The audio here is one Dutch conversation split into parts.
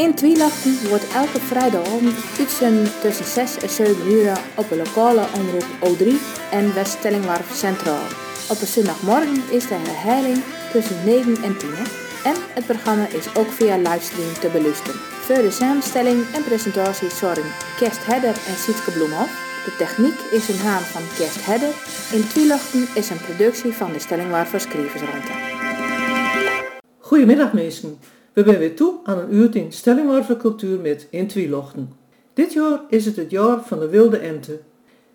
In Twielachten wordt elke vrijdagavond uitzenden tussen 6 en 7 uur op de lokale omroep O3 en West-Stellingwarf Centraal. Op een zondagmorgen is de herhaling tussen 9 en 10. En het programma is ook via livestream te beluisteren. Voor de samenstelling en presentatie zorgen Kerst Hedder en Sietke Bloemhoff. De techniek is in haan van Kerst Hedder. In Twielachten is een productie van de Stellingwarf Schrijversruimte. Goedemiddag mensen. We zijn weer toe aan een uur in Stellingwarver cultuur met in Twielachten. Dit jaar is het het jaar van de wilde ente.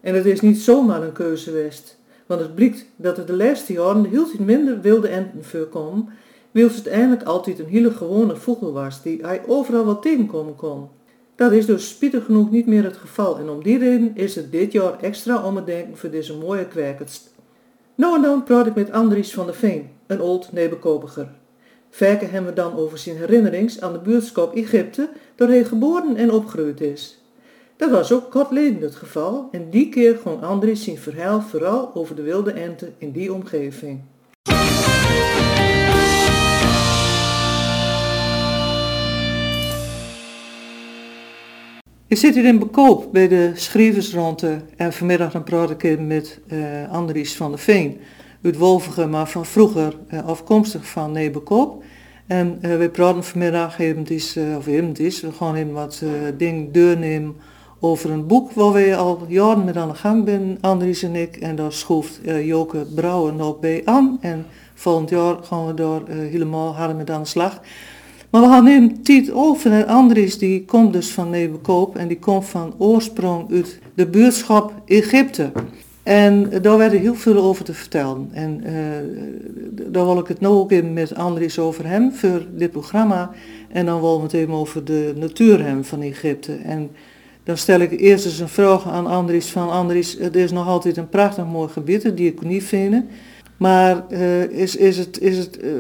En het is niet zomaar een keuze geweest. Want het blijkt dat er de laatste jaren heel veel minder wilde enten voorkomen, wils het eigenlijk altijd een hele gewone vogel was die hij overal wat tegenkomen kon. Dat is dus spietig genoeg niet meer het geval en om die reden is het dit jaar extra om het denken voor deze mooie kwijkers. Nou en dan praat ik met Andries van der Veen, een oud nebekopiger. Verken hebben we dan over zijn herinnerings aan de buurtschap Egypte, waar hij geboren en opgegroeid is. Dat was ook kort geleden het geval en die keer gewoon Andries zijn verhaal vooral over de wilde enten in die omgeving. Ik zit hier in Bekoop bij de schrijversronde en vanmiddag dan praat ik met uh, Andries van der Veen. Uit maar van vroeger uh, afkomstig van Nebekoop. En uh, we praten vanmiddag uh, of eventjes, we gaan even wat uh, dingen doornemen over een boek waar we al jaren met aan de gang zijn, Andries en ik. En daar schooft Joke Brouwen nog bij aan. En volgend jaar gaan we daar helemaal harder met aan de slag. Maar we hadden een tijd over en Andries die komt dus van Nebekoop en die komt van oorsprong uit de buurtschap Egypte. En daar werd er heel veel over te vertellen. En uh, daar wil ik het nu ook even met Andries over hem voor dit programma. En dan wil we het even over de natuur hebben van Egypte. En dan stel ik eerst eens een vraag aan Andries van Andries, het is nog altijd een prachtig mooi gebied, die ik niet vinden. Maar uh, is, is het, is het, uh,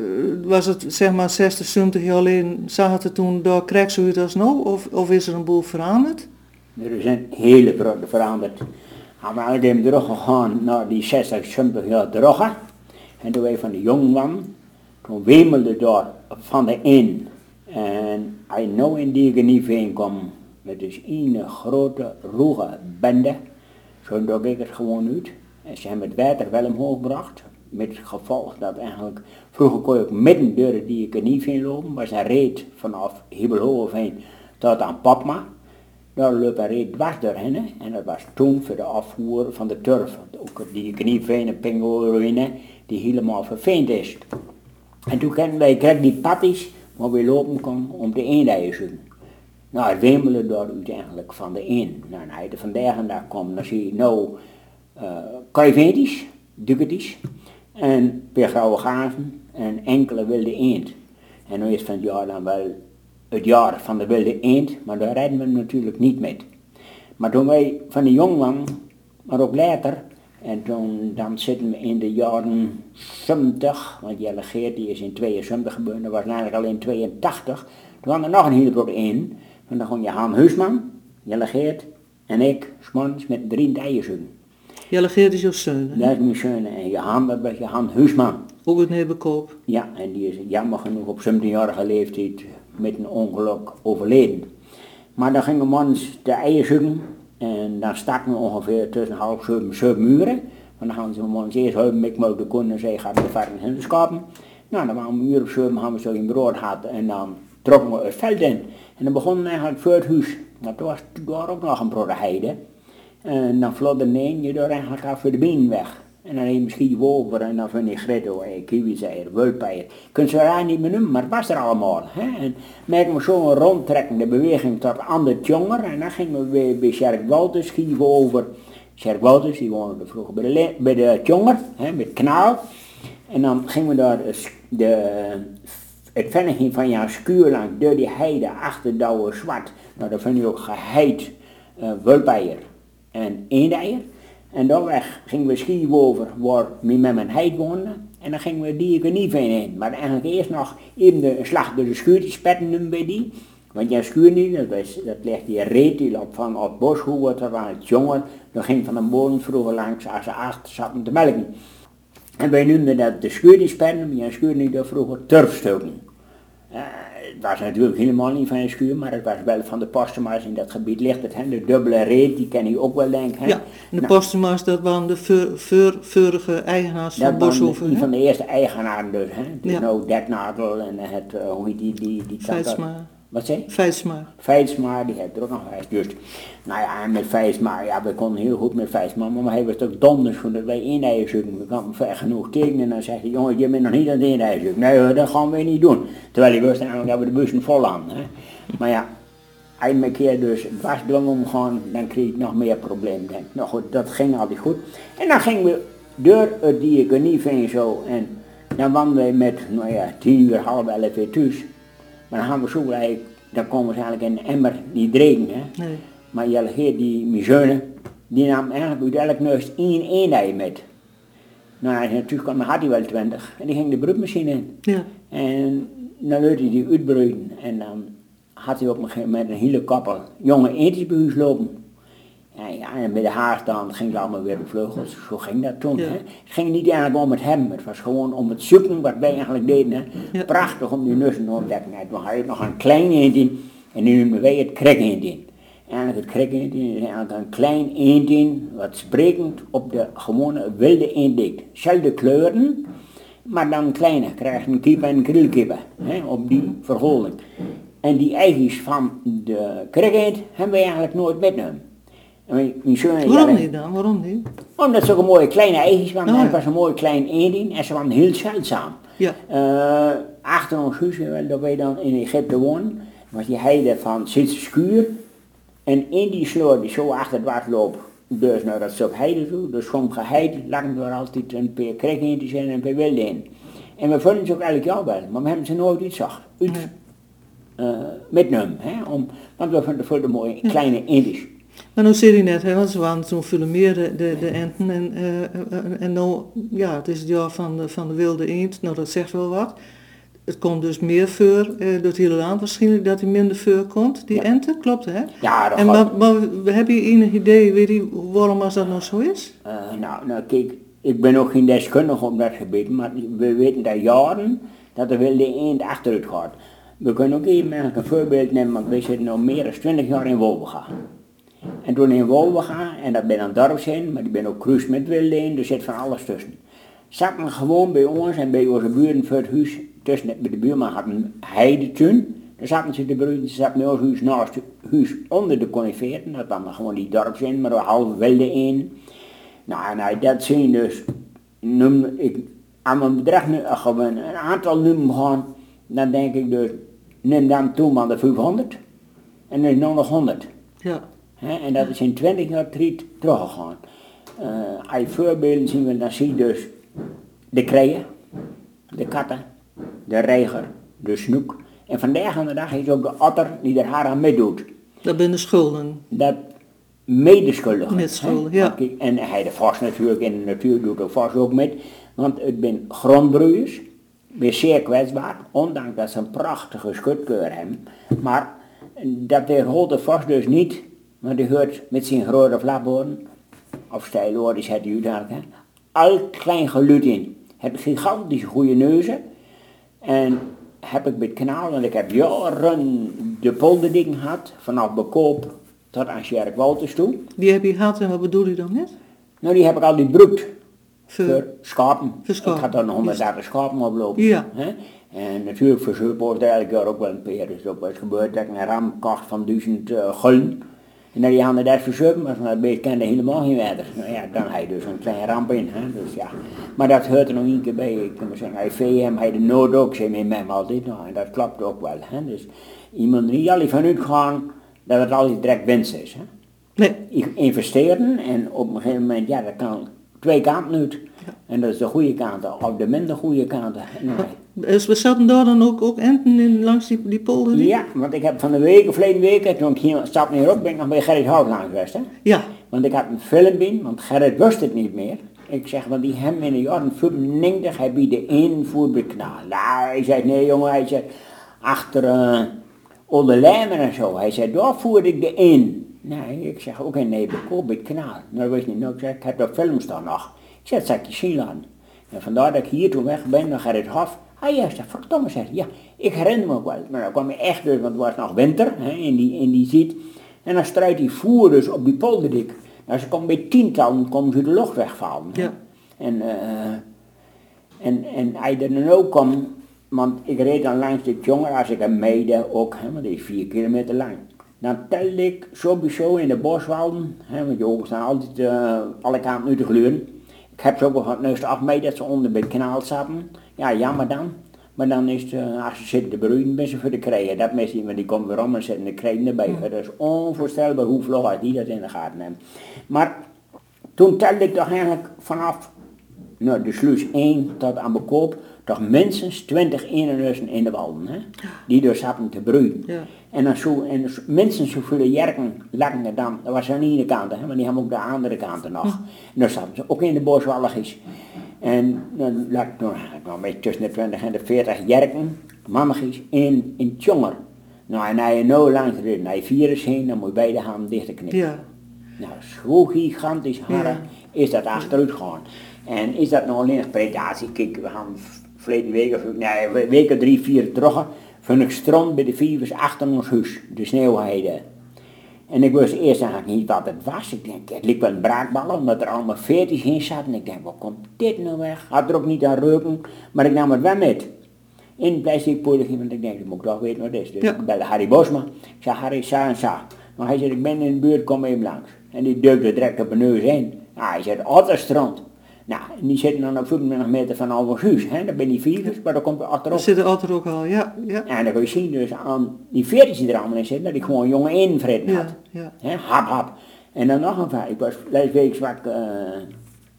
was het zeg maar 60, 70 jaar geleden, zag toen door krijg zoiets als nou? Of, of is er een boel veranderd? Er zijn hele grote We zijn teruggegaan naar die 60, 70 jaar terug. En toen wij van de jong waren, toen wemelde daar van de in. En je nou in die genieveen kwam, met dus een grote roege bende, zo dok ik het gewoon uit. En ze hebben het water wel omhoog gebracht, met het gevolg dat eigenlijk, vroeger kon je ook midden door die ik er niet in lopen, was een reed vanaf heen tot aan Papma. Daar liep een reed dwars doorheen en dat was toen voor de afvoer van de turf. Ook die knieveen en pingelruïne die helemaal verveend is. En toen kregen wij kreeg die patties waar we lopen kon om de eendijen zoeken. Nou, het wemelen daar uiteindelijk van de een. Nou, je er vandaag en daar komt, dan zie je nou uh, Caivetisch, Ducatisch en weer grauwe gaven en enkele wilde eend. En nu is van jaar dan wel het jaar van de wilde eend, maar daar rijden we natuurlijk niet mee. Maar toen wij van de jong waren, maar ook later, en toen dan zitten we in de jaren 70, want Jelle Geert die is in 72 gebeurd, dat was eigenlijk al in 82. Toen kwam er nog een heleboel in, en dan gewoon je Han Huisman, Jelle Geert en ik, smans met drie dijen Jelle Geert is jouw zoon, hè? Dat is mijn zoon. En Johan, dat was Johan Huisman. Ook het Nebekoop? Ja, en die is jammer genoeg op 17-jarige leeftijd met een ongeluk overleden. Maar dan gingen we ons de eieren zoeken. En dan staken we ongeveer tussen half zeven, zeven uren. Want dan gaan ze ons eerst helpen met de konden en zei, gaat de varkens in de. Nou, dan waren we een uur of zeven, hadden we zo een brood gehad en dan trokken we het veld in. En dan begonnen we eigenlijk voor het huis. Toen was daar ook nog een brood heide. En dan vlot de neem je door eigenlijk af voor de been weg. En dan misschien over en dan van die gretto, kiwizeier, wulpeier. Kunt ze daar niet meer noemen, maar het was er allemaal. Hè? En merken we zo'n rondtrekkende beweging tot ander jonger. En dan gingen we bij Sjerk Wouters schieven over. Sjerk Wouters, die woonde vroeger bij de, bij de jonger, hè, met knaal. En dan gingen we daar de, het venniging van jouw skuur lang door die heide achter Douwe Zwart. Nou, dat vind je ook geheid uh, wulpeier en eendeier. En dan gingen we schieven over waar we met mijn heid woonden. En dan gingen we die niet in. Maar eigenlijk eerst nog even de slag door de schuur te spetten bij die. Want jij schuur niet, dat, was, dat ligt die reet die op van op boshoeven, dat waren het jongen. Dan ging van een bodem vroeger langs als ze achter zaten te melken. En wij noemden dat de schuur die spetten, maar schuur niet vroeger turfstukken. Het was natuurlijk helemaal niet van een schuur, maar het was wel van de postemaars in dat gebied ligt het. Hè? De dubbele reet, die ken je ook wel denk ik. hè? Ja, en de Nou, postema's, dat waren de vorige eigenaars dat van hè? van de eerste eigenaren dus. Hè? Dus Ja. nou Detnadel en het, eh, hoe heet die, die, die Feitsma. Wat zei? Feitsma. Feitsma, die heeft er ook nog geweest. Dus, nou ja, en met Feitsma, ja, we konden heel goed met Feitsma, maar hij was ook donders goed dat wij zoeken. We kwamen ver genoeg tegen en dan zegt hij, jongens, je bent nog niet aan het zoeken. Nee hoor, dat gaan we niet doen. Terwijl hij wist eigenlijk dat we de bussen vol aan. Hè. Maar ja, een keer dus het was dwang omgaan, dan kreeg ik nog meer problemen. Denk. Nou goed, dat ging altijd goed. En dan gingen we door het diaconie en zo en dan waren wij met, nou ja, tien uur, half elf weer thuis. Maar dan gaan we zo eigenlijk, dan komen ze eigenlijk in een emmer niet drinken. Hè. Nee. Maar Jelle Geert, die miseune, die nam eigenlijk uit elk neus één eenij met. Nou, natuurlijk kwam, had hij wel twintig. En die ging de broodmachine in. Ja. En dan wilde hij die uitbreiden. En dan had hij op een gegeven moment een hele koppel jonge eentjes bij huis lopen. Ja, ja, en bij de haarstand ging het allemaal weer op vleugels. Zo ging dat toen. Ja. Hè. Het ging niet eigenlijk om het hem, het was gewoon om het zoeken wat wij eigenlijk deden. Hè. Ja. Prachtig om die nussen te ontdekken. En Toen had je nog een klein eendje en nu noemen wij het krek eendje. Eigenlijk het krek eendje is eigenlijk een klein eendje wat sprekend op de gewone wilde eend lijkt. Zelfde kleuren, maar dan kleiner. Krijgt een kip en een krulkippen, hè, op die verhouding. En die eigens van de krek hebben wij eigenlijk nooit metgenomen. Waarom niet dan? Waarom niet? omdat ze ook een mooie kleine eitjes waren. Oh, ja. Het was een mooi klein eending en ze waren heel zeldzaam. Ja. Eh, achter ons huis, eh, dat wij dan in Egypte woonden, was die heide van Zitse Schuur. En in die sloot die zo achter het water loopt, dus naar dat stuk heide toe, dus sommige heide lagen er altijd een paar krekeentjes in en een paar wilde in. En we vonden ze ook elk jaar wel, maar we hebben ze nooit iets zag. Uit, Nee. eh, metnemen, hè, om, want we vonden voor de mooie kleine eendjes. Maar nou zei je net, hè, want ze waren toen veel meer de, de, de enten. En, eh, en nou, ja, het is het jaar van de, van de wilde eend. Nou, dat zegt wel wat. Het komt dus meer voor eh, door het hele land waarschijnlijk dat hij minder voor komt. Die Ja. enten, klopt hè? Ja, dat En maar, maar heb je enig idee, weet je, waarom als dat nou zo is? Nou, nou, kijk, ik ben ook geen deskundige op dat gebied, maar we weten dat jaren dat er wilde eend achteruit gaat. We kunnen ook even een voorbeeld nemen, want wij zitten nu meer dan 20 jaar in Wolbega. En toen in Wolbega, en dat ben een dorpsheen, maar die ben ook cruise met wilde eend, er zit van alles tussen. Zaten gewoon bij ons en bij onze buren voor het huis, tussen bij de buurman had een heidetuin. Daar zaten ze de broeden, ze zaten bij ons huis naast het huis onder de coniferen, dat dan gewoon die dorpsheen, maar een half wilde eend. Nou, je dat zien dus, noem ik aan mijn bedrag als we een aantal nummer gaan, dan denk ik dus, neem dan toen maar de 500 en dan is nog 100. Ja, En dat is in 20 jaar terug teruggegaan. Eh als je voorbeelden zien we, dan zie je dus de kreien, de katten, de reiger, de snoek. En vandaag aan de dag is ook de otter die er haar aan meedoet. dat zijn de schulden. Dat medeschuldigen. Hè. ja. En hij de vast natuurlijk, in de natuur doet er vast ook met. Want het zijn grondbroeiers, weer zeer kwetsbaar, ondanks dat ze een prachtige schutkeur hebben. Maar dat weerholt de vast dus niet, want die hoort met zijn grote flapboren, of stijloor, zet hij uiteindelijk, hè, al klein geluid in. Heb gigantische goede neuzen. En heb ik het kanaal, want ik heb jaren de polderding gehad, vanaf Bekoop tot aan Sjerk Walters toe. Die heb je gehad en wat bedoel je dan net? Nou, die heb ik al die broekt Voor, voor schapen. Voor schapen. Ik had dan 130 schapen oplopen. Ja. Hè? En natuurlijk voor elk jaar ook wel een peer. Dus wel eens gebeurd dat ik een ram kocht van 1000 eh gulden. En dan die handen daar verzuipen, maar van dat beest kende helemaal geen verder. Nou ja, dan heb je dus een kleine ramp in. Hè? Dus ja. Maar dat hoort er nog een keer bij. Ik kan maar zeggen, hij VM, hij de nood ook, zei mijn mem altijd. Nou, en dat klopt ook wel. Hè? Dus iemand niet al van uitgaan dat het altijd direct winst is. Hè? nee, investeren en op een gegeven moment, ja, dat kan twee kanten uit. En dat is de goede kant, of de minder goede kant. Dus we zaten daar dan ook, ook enten in, langs die, die polder? die? ja, want ik heb van de week, verleden week, toen ik hier stap meer op, ben ik nog bij Gerrit Houtlaan geweest. Hè? Ja, Want ik had een film in, want Gerrit wist het niet meer. Ik zeg, want die hem in de jaren 95, hij biedt de invoer bij kanaal. Nou, hij zei, nee jongen, hij zei, achter uh, Olle Lijmen en zo. Hij zei, daar voerde ik de in. Nee, ik zeg, ook in het kanaal. Nou, wist niet, nou, ik zeg, ik heb dat film staan nog. Ik zeg, dat ik je zien laten. En vandaar dat ik hier toen weg ben naar Gerrit Hof, Ah ja, zeg, verdomme zeg. Ja, ik herinner me ook wel. Maar dan kwam je echt dus, want het was nog winter hè, in die, in die ziet. En dan struit die voer dus op die polderdik. Nou, ze komen bij tientallen, komen ze de lucht wegvallen. Ja. En, eh, en, en je er dan ook kwam, want ik reed dan langs dit jonger als ik hem meede ook, hè, want die is vier kilometer lang. Dan telde ik sowieso in de boswalden, hè, want je ogen staan altijd eh, alle kanten nu te gluren. Ik heb ze ook gehad, neus af mee dat ze onder bij het kanaal zaten. Ja, jammer dan. Maar dan is het, eh, als ze zitten te broeien, ben ze voor de krijgen. Dat mensen, want die komen weer om en zetten de krijgen erbij. Dat is onvoorstelbaar hoe vlog die dat in de gaten hebben. Maar toen telde ik toch eigenlijk vanaf nou, de sluis 1 tot aan bekoop, toch minstens 20 eenenrussen in de walden, hè? die dus zaten te broeien. Ja. En, dan zo, en minstens zoveel jerken er dan, dat was aan de ene kant, hè, maar die hebben ook de andere kanten nog. En dan zaten ze ook in de boswalligjes. En dan lag ik nog, nog met tussen de 20 en de 40 jerken, mammigjes, in, in tjonger. Nou, en als je nou lang gereden naar je virus heen, dan moet je beide handen dichtknippen. Ja. Nou, zo gigantisch harde is dat achteruit gegaan. En is dat nou alleen nog predatie? Kijk, we gaan verleden week, of nee, weken drie, vier terug, van ik strand bij de vivers achter ons huis, de sneeuwheide. En ik wist eerst eigenlijk niet wat het was. Ik denk, het liep wel een braakballen, omdat er allemaal veertjes in zaten. Ik denk, wat komt dit nou weg? Had er ook niet aan reuken, maar ik nam het wel met. In een plastic poedertje, want ik denk, dat moet ik toch weten wat het is. Dus Ja. ik belde Harry Bosma. Ik zei, Harry, sa en sa. Maar hij zei, ik ben in de buurt, kom even langs. En die deukte direct op mijn neus heen. Nou, hij zei, Otterstrand. Nou, die zitten dan op 25 meter van ons huis. Hè? Dat ben die vivers, maar dan komt er Er achterop. zitten altijd ook al, ja, ja. En dan kun je zien dus aan die veertjes die er allemaal in zitten, dat ik gewoon jonge invreden had. Ja, ja. Hè, hap, hap. En dan nog een vraag. Ik was laatst week zwak eh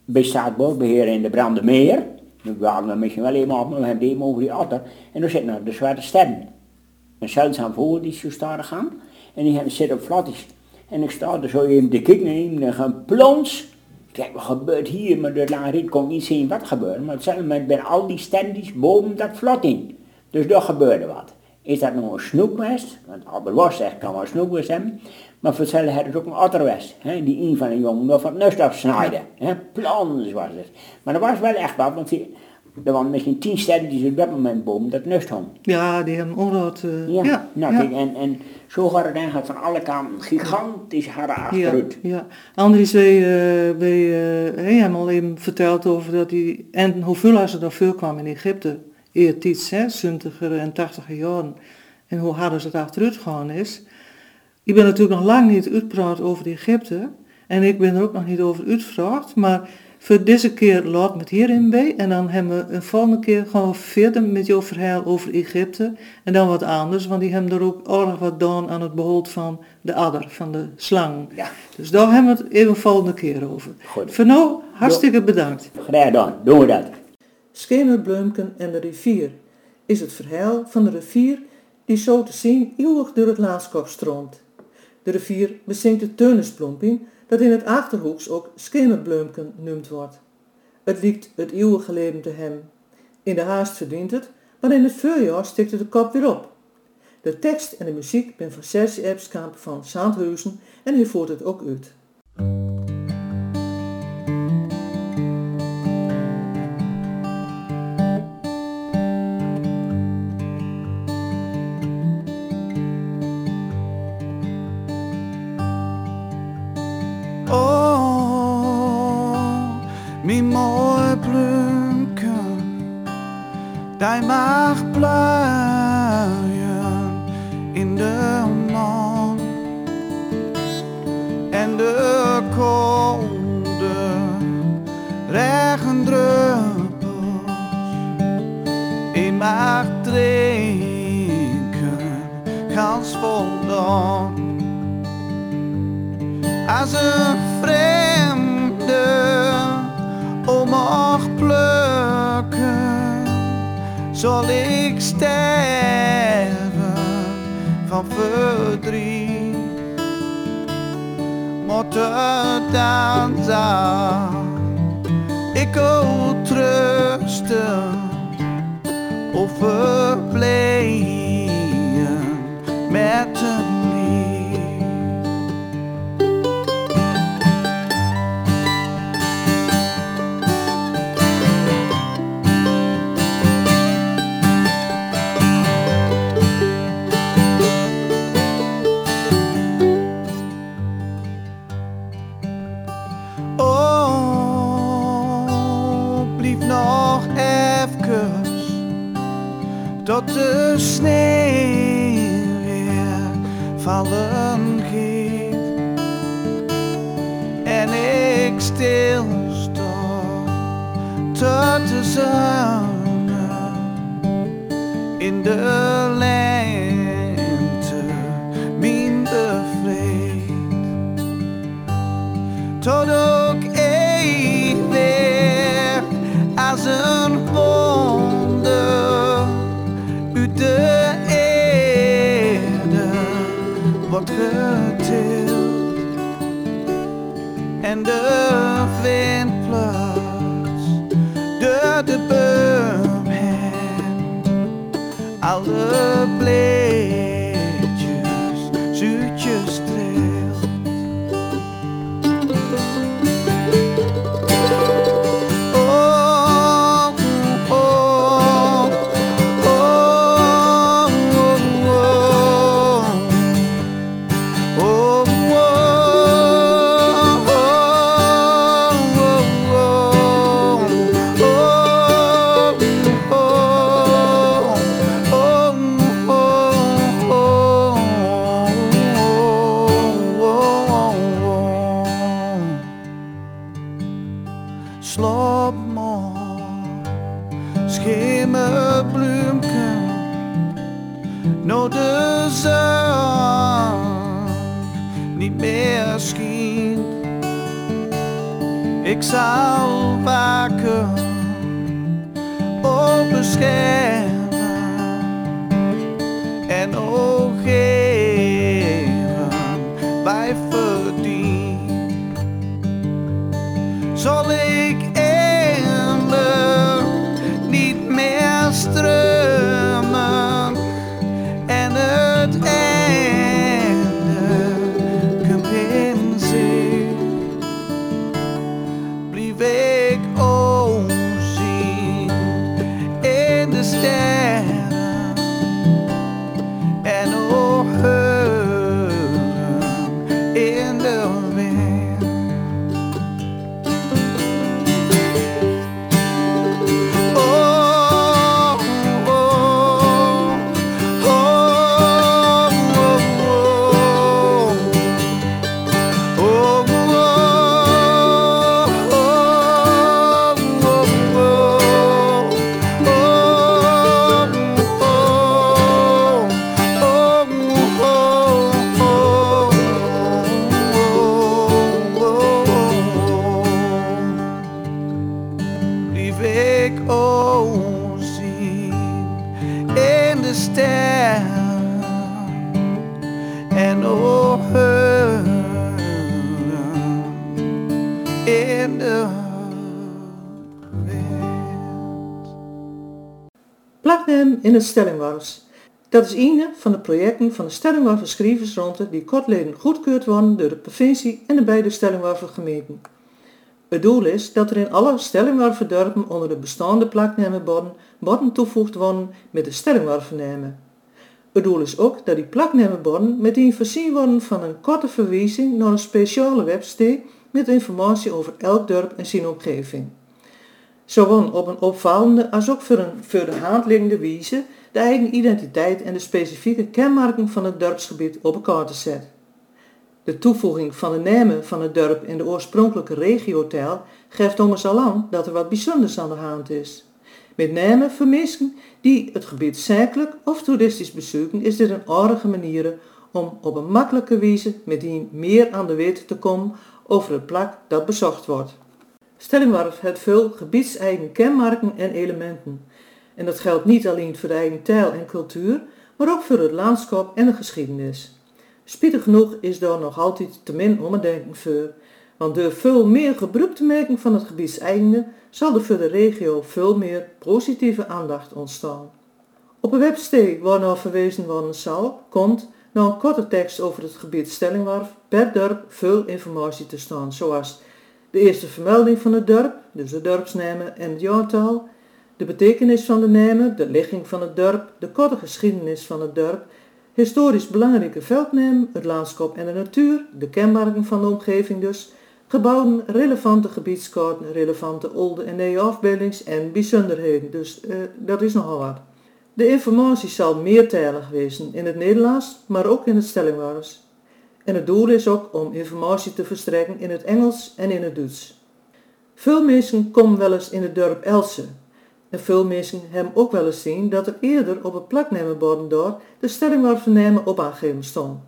bij Staatsbosbeheer in de Brandemeer. We hadden hem misschien wel even op, maar we hebben over die otter. En daar zitten nou de zwarte sterren. Een zeldzaam voer die zo starig gaan. En die hebben- zitten op flatties. En ik sta er zo even te kijken en dan gaan plons. Denk, wat gebeurt hier? Maar de laariet kon niet zien wat gebeurde. Maar op hetzelfde moment ben al die standies boven dat vlot in. Dus daar gebeurde wat. Is dat nou een snoepwest? Want Albert Los zegt, kan wel een snoepwest hebben. Maar voor hetzelfde had het ook een otterwest. Hè? Die een van een jongen nog van het nest afsnijden. Hè? Plans was het. Maar dat was wel echt wat, want die, er waren misschien tien standies op dat moment boven dat nest hong. Ja, die hebben onrood. eh Ja, ja, nou, ja. Kijk, en, en zo gaat het eigenlijk van alle kanten gigantisch harde Ja, achteruit. ja. Andries, wij, eh, wij hij hebben al even verteld over dat hij, en hoeveel als er dan veel kwam in Egypte, eertijds, hè, 70er en 80er jaren, en hoe hard het achteruit gegaan is. Ik ben natuurlijk nog lang niet uitgepraat over Egypte, en ik ben er ook nog niet over uitgevraagd, maar voor deze keer laat met hierin bij, en dan hebben we een volgende keer gewoon verder met jouw verhaal over Egypte, en dan wat anders, want die hebben er ook aardig wat gedaan aan het behoud van de adder, van de slang. Ja, Dus daar hebben we het even volgende keer over. Goed. Voor nu, hartstikke bedankt. graag gedaan. Doen we dat. Schemerbleumken en de rivier is het verhaal van de rivier die zo te zien eeuwig door het landschap stroomt. De rivier bezinkt de Teunisbloemping, dat in het Achterhoeks ook Schemerbleumken genoemd wordt. Het liekt het eeuwige leven te hem. In de haast verdient het, maar in het voorjaar het de kop weer op. De tekst en de muziek zijn van Serge Epskamp van Zandhuizen en hij voert het ook uit. Die mag bloeien in de maan. En de koude regendruppels, ik mag drinken, gans voldaan als een sterven van verdriet. Moet het dan zijn, ik wil trusten of verblijden Ik zal waken op beschermen en ook geven bij verdien. Zal ik in het Stellingwars. Dat is een van de projecten van de Stellingwarver Schrijversronde die kortleden goedkeurd worden door de provincie en de beide Stellingwarver gemeenten. Het doel is dat er in alle Stellingwarver dorpen onder de bestaande plaknamenborden borden toevoegd worden met de Stellingwarvernamen. Het doel is ook dat die plaknamenborden meteen voorzien worden van een korte verwijzing naar een speciale website met informatie over elk dorp en zijn omgeving. Zowel op een opvallende als ook voor een voor de hand liggende wijze de eigen identiteit en de specifieke kenmerken van het dorpsgebied op elkaar te zetten. De toevoeging van de namen van het dorp in de oorspronkelijke regiotaal geeft ons al aan dat er wat bijzonders aan de hand is. Met name voor die het gebied zakelijk of toeristisch bezoeken is dit een aardige manier om op een makkelijke wijze met die meer aan de weten te komen over het plak dat bezocht wordt. Stellingwarf heeft veel gebiedseigen kenmerken en elementen. En dat geldt niet alleen voor de eigen taal en cultuur, maar ook voor het landschap en de geschiedenis. Spietig genoeg is daar nog altijd te min denken voor, want door veel meer gebruik te maken van het gebiedseigende zal er voor de regio veel meer positieve aandacht ontstaan. Op een website waar naar verwezen worden zal, komt na een korte tekst over het gebied Stellingwarf per dorp veel informatie te staan, zoals de eerste vermelding van het dorp, dus de dorpsnamen en het jaartal, de betekenis van de namen, de ligging van het dorp, de korte geschiedenis van het dorp, historisch belangrijke veldnamen, het landschap en de natuur, de kenmerken van de omgeving dus, gebouwen, relevante gebiedskaarten, relevante oude en nieuwe afbeeldings en bijzonderheden, dus eh, dat is nogal wat. De informatie zal meertalig wezen in het Nederlands, maar ook in het stellingwars. En het doel is ook om informatie te verstrekken in het Engels en in het Duits. Veel mensen komen wel eens in het dorp Else. En veel mensen hebben ook wel eens zien dat er eerder op het plaknemenborden door de stellingwar vernemen op aangegeven stond.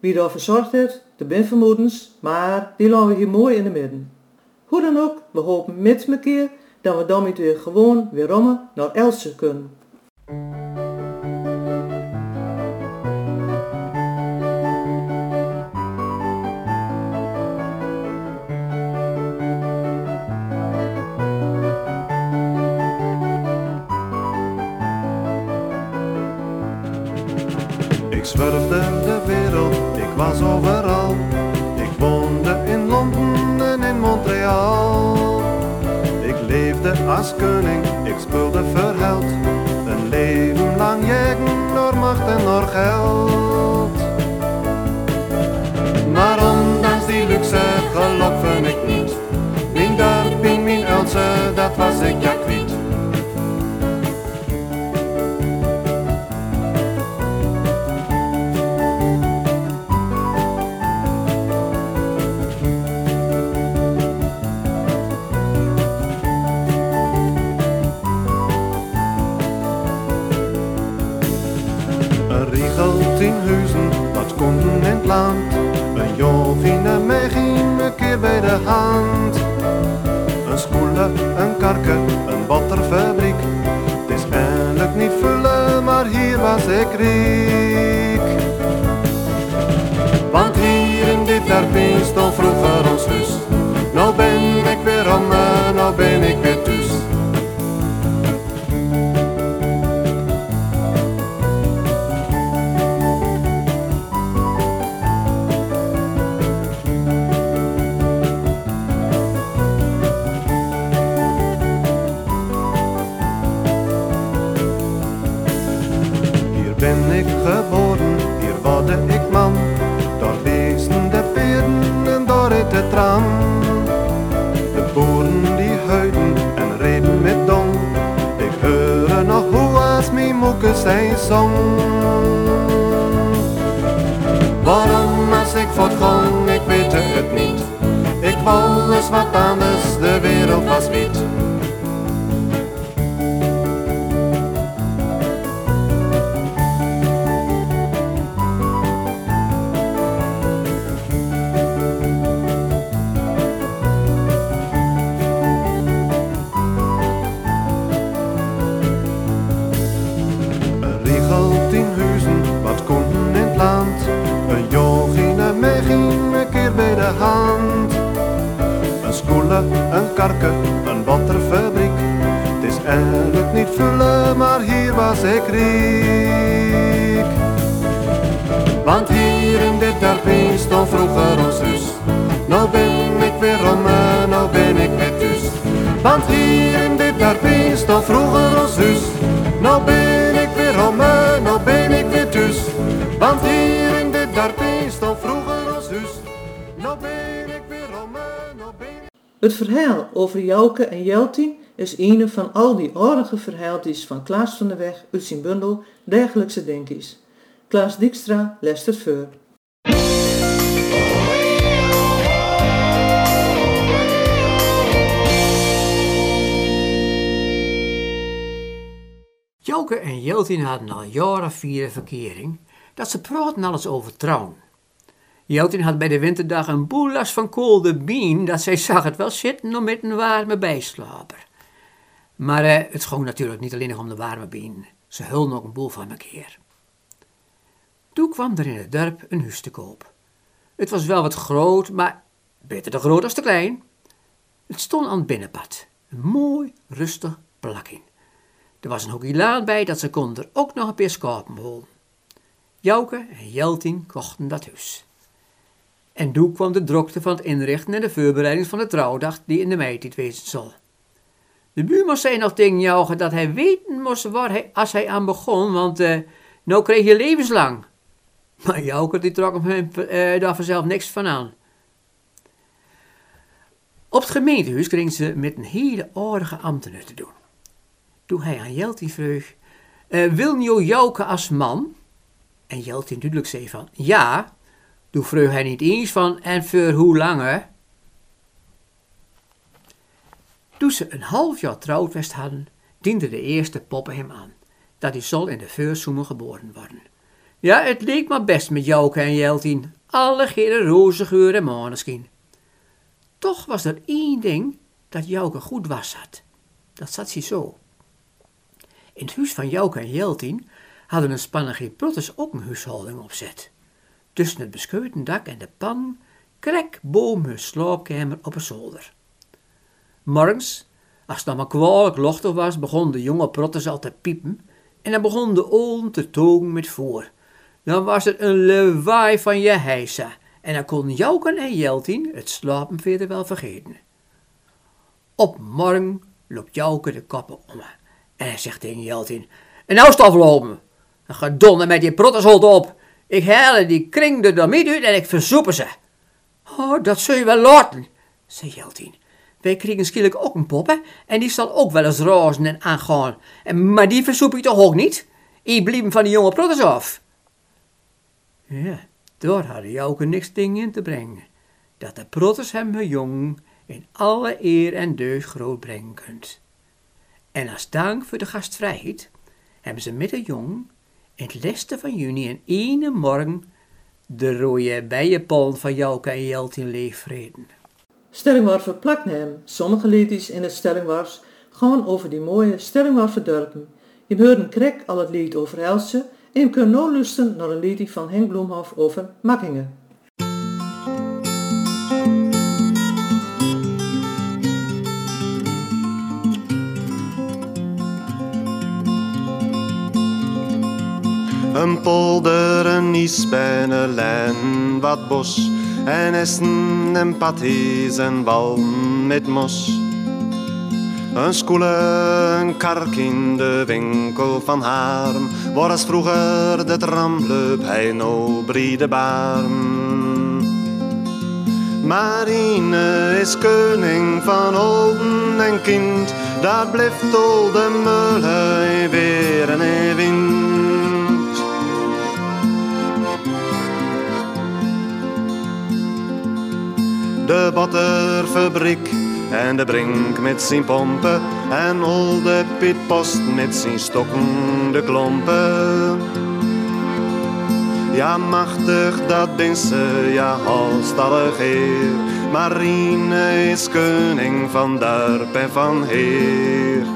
Wie daarvoor zorgt heeft, de ben vermoedens, maar die laten we hier mooi in de midden. Hoe dan ook, we hopen met keer dat we dan weer gewoon weer rommen naar Else kunnen. Zwerfde de wereld, ik was overal. Ik woonde in Londen en in Montreal. Ik leefde als koning, ik speelde verheld. Een leven lang jagen door macht en door geld. Maar ondanks die luxe geluk ik niet. Mijn dorp in mijn Else, dat was ik land. Een jochie en mij ging een keer bij de hand. Een spoele, een karke, een batterfabriek. Het is eindelijk niet vullen, maar hier was ik riek. Want hier in dit dorpje stond vroeger ons huis. Nou ben ik weer om, nou ben ik weer ben ik geboren, hier worde ik man. Daar beesten de paarden en daar reed de tram. De boeren die huiden en reden met dong. Ik hoor nog hoe als mijn moeke zijn zong. Waarom als ik voortgong, ik weet het niet. Ik wou eens wat anders, de wereld was wit. Hand. Een skoele, een karke, een batterfabriek. Het is eigenlijk niet vullen, maar hier was ik riek. Want hier in dit dorpje stond vroeger ons huis. Nou ben ik weer om, en nou ben ik weer thuis. Want hier in dit dorpje stond vroeger ons huis. Nou Het verhaal over Jouke en Jeltien is een van al die aardige verhaaltjes van Klaas van der Weg uit zijn bundel Dagelijkse Denkies. Klaas Dijkstra leest het voor. Joke en Jeltien hadden al jaren vierde verkering, dat ze praten alles over trouwen. Jeltien had bij de winterdag een boel last van koolde bien, dat zij zag het wel zitten om met een warme bijslaper. Maar eh, het ging natuurlijk niet alleen nog om de warme bien, ze hulden ook een boel van elkaar. Toen kwam er in het dorp een huis te koop. Het was wel wat groot, maar beter te groot als te klein. Het stond aan het binnenpad, een mooi, rustig plakje. Er was een hoekje laan bij dat ze konden er ook nog een paar schapen holen. Jouke en Jeltien kochten dat huis. En toen kwam de drokte van het inrichten en de voorbereiding van de trouwdag die in de meidienst wezen zal. De buurman zei nog tegen Jouke dat hij weten moest waar hij, als hij aan begon, want eh, nou kreeg je levenslang. Maar Jouke die trok hem eh, daar vanzelf niks van aan. Op het gemeentehuis kregen ze met een hele aardige ambtenaar te doen. Toen hij aan Jeltien vroeg eh, wil Jouke als man? En Jeltien duidelijk zei van, ja. Toen vroeg hij niet eens van, en voor hoe lang, Toen ze een half jaar trouwd hadden, diende de eerste poppen hem aan, dat hij zal in de voorzoemer geboren worden. Ja, het leek maar best met Jouke en Jeltien, alle gele roze geur en maneschijn. Toch was er één ding dat Jouke goed was had. Dat zat ze zo. In het huis van Jouke en Jeltien hadden een spannige prottes ook een huishouding opzet. Tussen het beskeuten dak en de pan, krek boom hun slaapkamer op een zolder. Morgens, als het nog maar kwalijk lochtig was, begon de jonge prottes al te piepen en dan begon de oom te togen met voor. Dan was het een lewaai van je heisa en dan kon Jouken en Jeltien het slapen verder wel vergeten. Op morgen loopt Jouke de koppen om en hij zegt tegen Jeltien, en nou is afgelopen. Dan ga donder met die protteshold op. Ik haal die kring er dan uit en ik verzoepen ze. Oh, dat zul je wel laten, zei Jeltien. Wij kregen schielijk ook een poppen en die zal ook wel eens rozen en aangaan. En, maar die versoep je toch ook niet? Ik blieb van die jonge prottes af. Ja, daar hadden Jouke niks ding in te brengen. Dat de protters hem hun jong in alle eer en deus groot brengen kunt. En als dank voor de gastvrijheid hebben ze met de jong het leste van juni en ene morgen de rode bijenpollen van Jouke en Jeltien leefvreden. Stellingwarver plakneem. Sommige liedjes in het Stellingwars gaan over die mooie Stellingwarver dorpen. Je hoort een krek al het lied over Elsje en je kunt nu luisteren naar een liedje van Henk Bloemhof over Makkingen. Een polder, een ispen, een len, wat bos en essen en patties en bal met mos. Een skoele, een kark in de winkel van Harm, waar als vroeger de tram liep hij no brede barm. Marine is koning van olden en kind, daar blijft de mullen weer en wind. De botterfabriek en de brink met zijn pompen en al de pitpost met zijn stokken de klompen. Ja, machtig, dat ze, ja, halstallig heer. Marine is koning van dorp en van heer.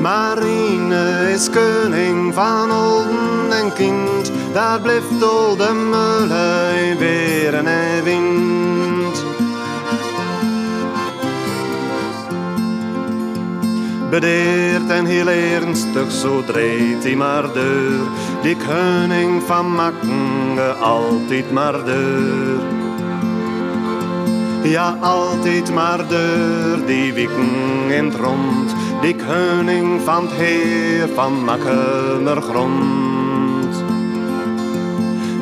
Marine is koning van olden en kind, daar blijft al de mullen weer en wind. Bedeerd en heel ernstig, zo dreigt hij maar deur, die koning van makken altijd maar deur. Ja, altijd maar deur, die wikken in het rond, die koning van het heer van Makkemer grond.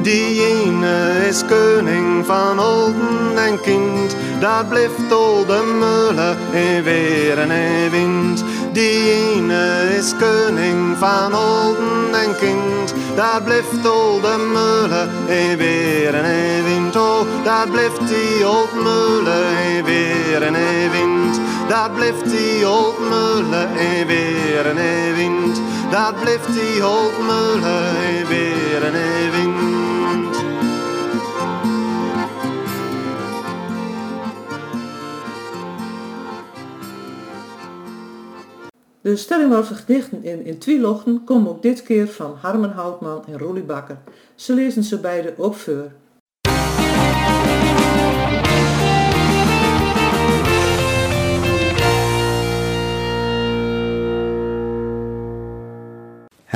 Die ene is koning van olden en kind, daar blijft al de mullen in weer en wind. Die ene is koning van olden en kind, daar blijft al de mullen in weer en wind. Oh, daar blijft die old mullen in weer en wind. Daar blijft die mullen in weer en wind. Daar blijft die mullen in weer en wind. De Stellingwarse gedichten in, in Twielochten komen ook dit keer van Harmen Houtman en Roelie Bakker. Ze lezen ze beide ook voor.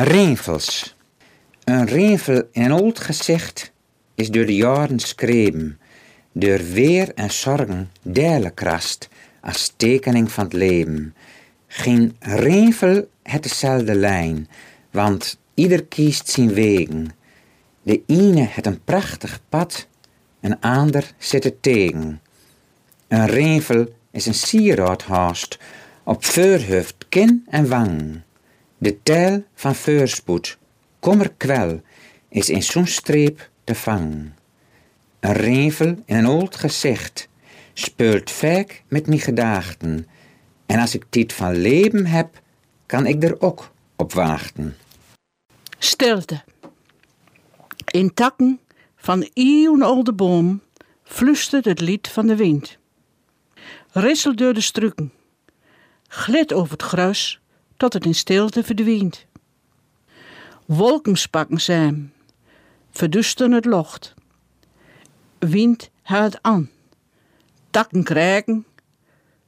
Reenvels. Een reenvel in oud gezicht is door de jaren schreven, door weer en zorgen delen krast als tekening van het leven. Geen reenvel het dezelfde lijn, want ieder kiest zijn wegen. De ene het een prachtig pad, een ander zit er tegen. Een reenvel is een sieraad haast, op voorhoofd, kin en wang. De tel van voorspoed, kommer kwel, is in zo'n streep te vangen. Een revel in een oud gezicht speelt vaak met mijn gedachten. En als ik tijd van leven heb, kan ik er ook op wachten. Stilte. In takken van eeuwenoude boom fluistert het lied van de wind. Rissel door de strukken. Glid over het gras tot het in stilte verdwijnt. Wolken spakken zijn, verdusten het locht. Wind haalt aan, takken krijgen,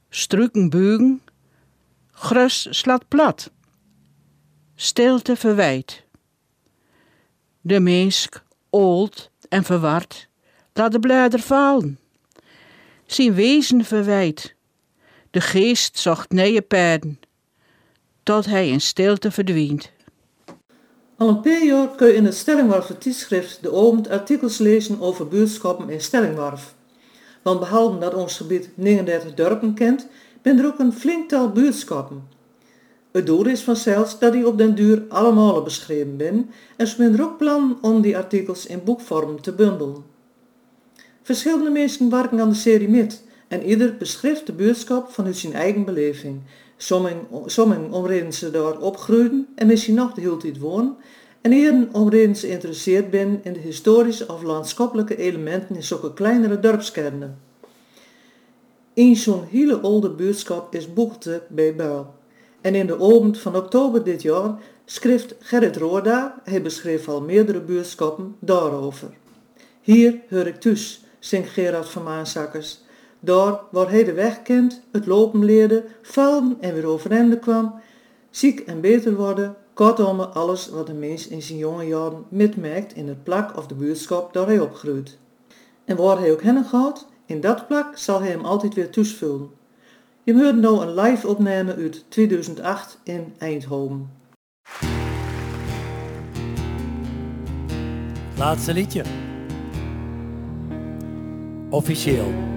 strukken buigen, gras slaat plat. Stilte verwijt. De meesk, oud en verward, laat de bladeren vallen. Zijn wezen verwijt. De geest zocht nieuwe tot hij in stilte verdwijnt. Al een paar jaar kun je in het Stellingwarfer tijdschrift de Omend artikels lezen over buurtschappen in Stellingwarf. Want behalve dat ons gebied 39 dorpen kent, ben er ook een flinktal buurtschappen. Het doel is vanzelfs dat die op den duur allemaal beschreven ben en ze zijn er ook plan om die artikels in boekvorm te bundelen. Verschillende mensen werken aan de serie met en ieder beschrijft de buurtschap vanuit zijn eigen beleving. Sommigen, sommigen om reden ze daar opgroeiden en misschien nog hele tijd wonen en ieren om reden ze geïnteresseerd zijn in de historische of landschappelijke elementen in zulke kleinere dorpskernen. In zo'n hele oude buurtschap is Boegelte bij Buil. En in de avond van oktober dit jaar schrijft Gerrit Roorda, hij beschreef al meerdere buurtschappen, daarover. Hier hoor ik thuis, zingt Gerard van Maansakkers. Daar waar hij de weg kent, het lopen leerde, vallen en weer overeind kwam, ziek en beter worden, kortom alles wat een mens in zijn jonge jaren metmerkt in het plak of de buurtschap daar hij opgroeit. En waar hij ook heen gaat, in dat plak zal hij hem altijd weer toesvullen. Je hoort nou een live opname uit 2008 in Eindhoven. Laatste liedje. Officieel.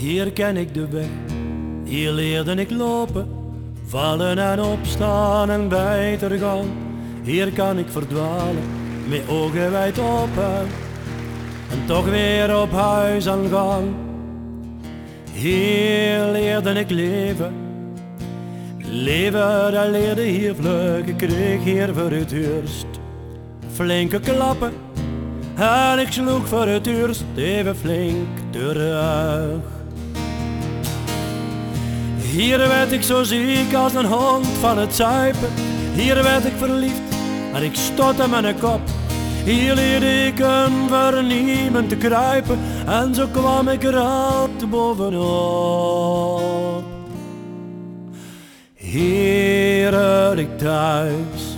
Hier ken ik de weg, hier leerde ik lopen, vallen en opstaan en beter gaan. Hier kan ik verdwalen, met ogen wijd open, en toch weer op huis aan gang. Hier leerde ik leven, leven dat leerde hier vlug, ik kreeg hier voor het eerst flinke klappen. En ik sloeg voor het eerst even flink terug. Hier werd ik zo ziek als een hond van het zuipen. Hier werd ik verliefd en ik stotte mijn kop. Hier leerde ik een verniemen te kruipen en zo kwam ik er altijd bovenop. Hier er ik thuis,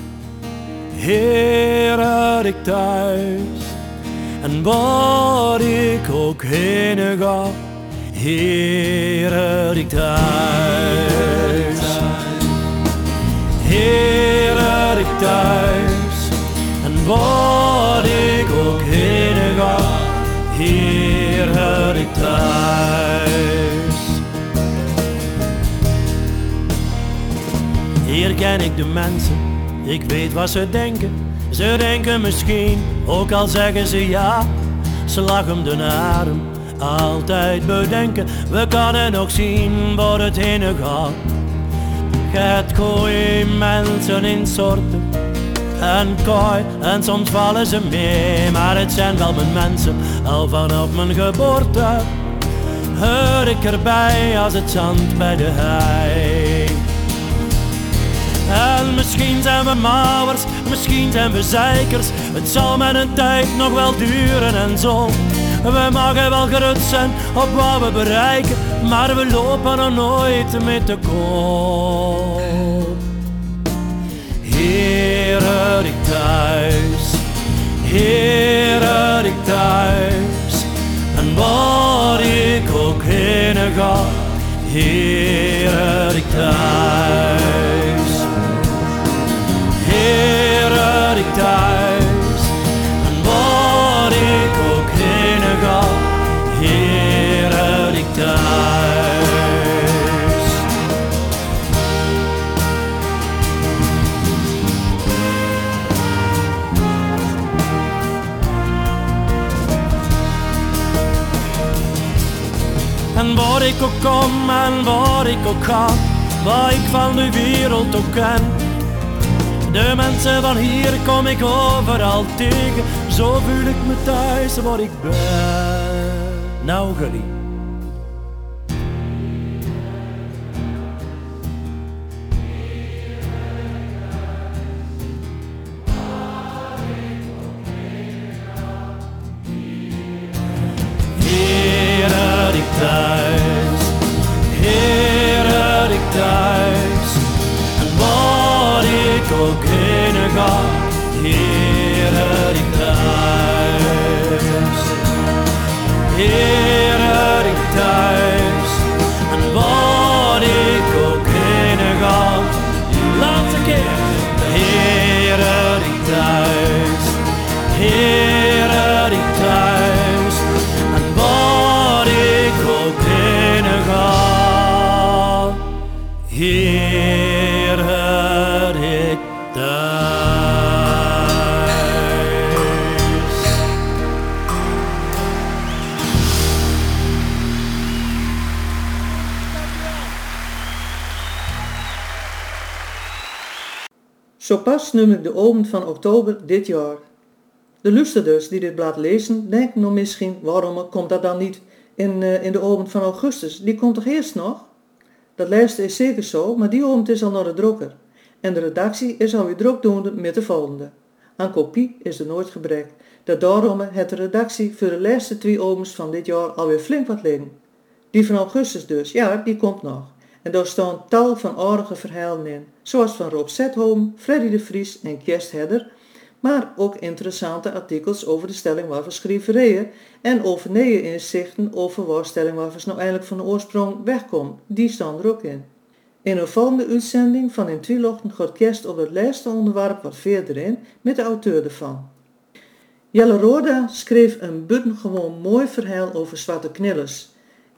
hier er ik thuis. En waar ik ook heen ga, hier er ik thuis. Er ik thuis. En waar ik ook heen ga, hier er ik thuis. Hier ken ik de mensen, ik weet wat ze denken. Ze denken misschien, ook al zeggen ze ja, ze lachen de adem. Altijd bedenken, we kunnen nog zien waar het heen gaat. Het gooi mensen in soorten en kooi en soms vallen ze mee. Maar het zijn wel mijn mensen, al vanaf mijn geboorte. Hoor ik erbij als het zand bij de hei. En misschien zijn we mauwers, misschien zijn we zeikers. Het zal met een tijd nog wel duren en zo. We mogen wel gerust zijn op wat we bereiken, maar we lopen er nooit met de kop. Hier er ik thuis, hier er ik thuis. En waar ik ook heen ga, hier er ik thuis. Hier er ik thuis. Waar ik ook kom en waar ik ook ga, waar ik van de wereld ook ken. De mensen van hier kom ik overal tegen, zo voel ik me thuis waar ik ben. Nou, Gully. Zo pas noem ik de omen van oktober dit jaar. De luisterders die dit blad lezen, denken nog misschien, waarom komt dat dan niet in, eh, in de omen van augustus? Die komt toch eerst nog? Dat laatste is zeker zo, maar die omen is al naar de drukker. En de redactie is alweer drukdoende met de volgende. Aan kopie is er nooit gebrek. Dat daarom het de redactie voor de laatste twee omens van dit jaar alweer flink wat liggen. Die van augustus dus, ja, die komt nog. En daar staan tal van aardige verhalen in, zoals van Rob Zethoom, Freddy de Vries en Kerst Hedder, maar ook interessante artikels over de stellingwaffers schrijverijen en over nieuwe inzichten over waar stellingwaffers nou eigenlijk van de oorsprong wegkomt. Die staan er ook in. In een volgende uitzending van In Twilochten gaat Kerst op het laatste onderwerp wat verder in met de auteur ervan. Jelle Roda schreef een buitengewoon mooi verhaal over zwarte knillers.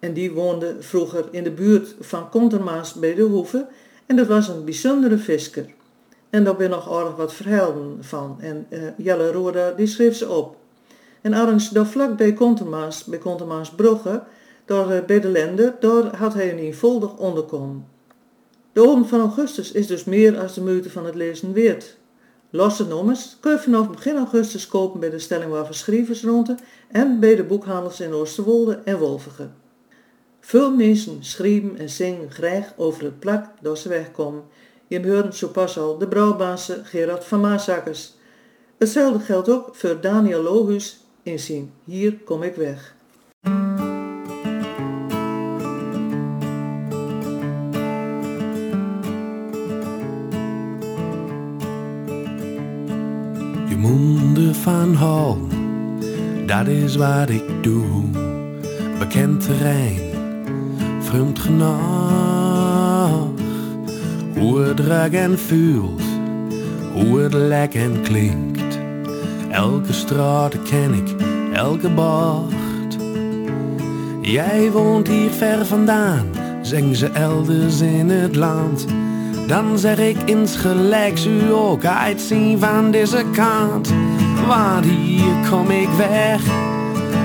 En die woonde vroeger in de buurt van Kontermaas bij de Hoeve en dat was een bijzondere visker. En daar ben nog aardig wat verhalen van. En eh, Jelle Roda die schreef ze op. En ergens daar vlak bij Kontermaas, bij Kontermaas Brugge, daar eh, bij de Lende, daar had hij een eenvoudig onderkomen. De oom van augustus is dus meer als de moeite van het lezen weert. Losse nommers kun je vanaf begin augustus kopen bij de Stellingwaffen Schrijversronde en bij de boekhandels in Oosterwolde en Wolvige. Veel mensen schrijven en zingen graag over het plak dat ze wegkomen. Je hoort zo pas al de brouwbaas Gerard van Maasakkers. Hetzelfde geldt ook voor Daniel Lohuus in zijn Hier kom ik weg. Je monden van hal, dat is wat ik doe. Bekend terrein, Hoe het ruikt en voelt, hoe het lijkt en klinkt. Elke straat ken ik, elke bocht. Jij woont hier ver vandaan, zingen ze elders in het land. Dan zeg ik insgelijks u ook uitzien van deze kant. Want hier kom ik weg,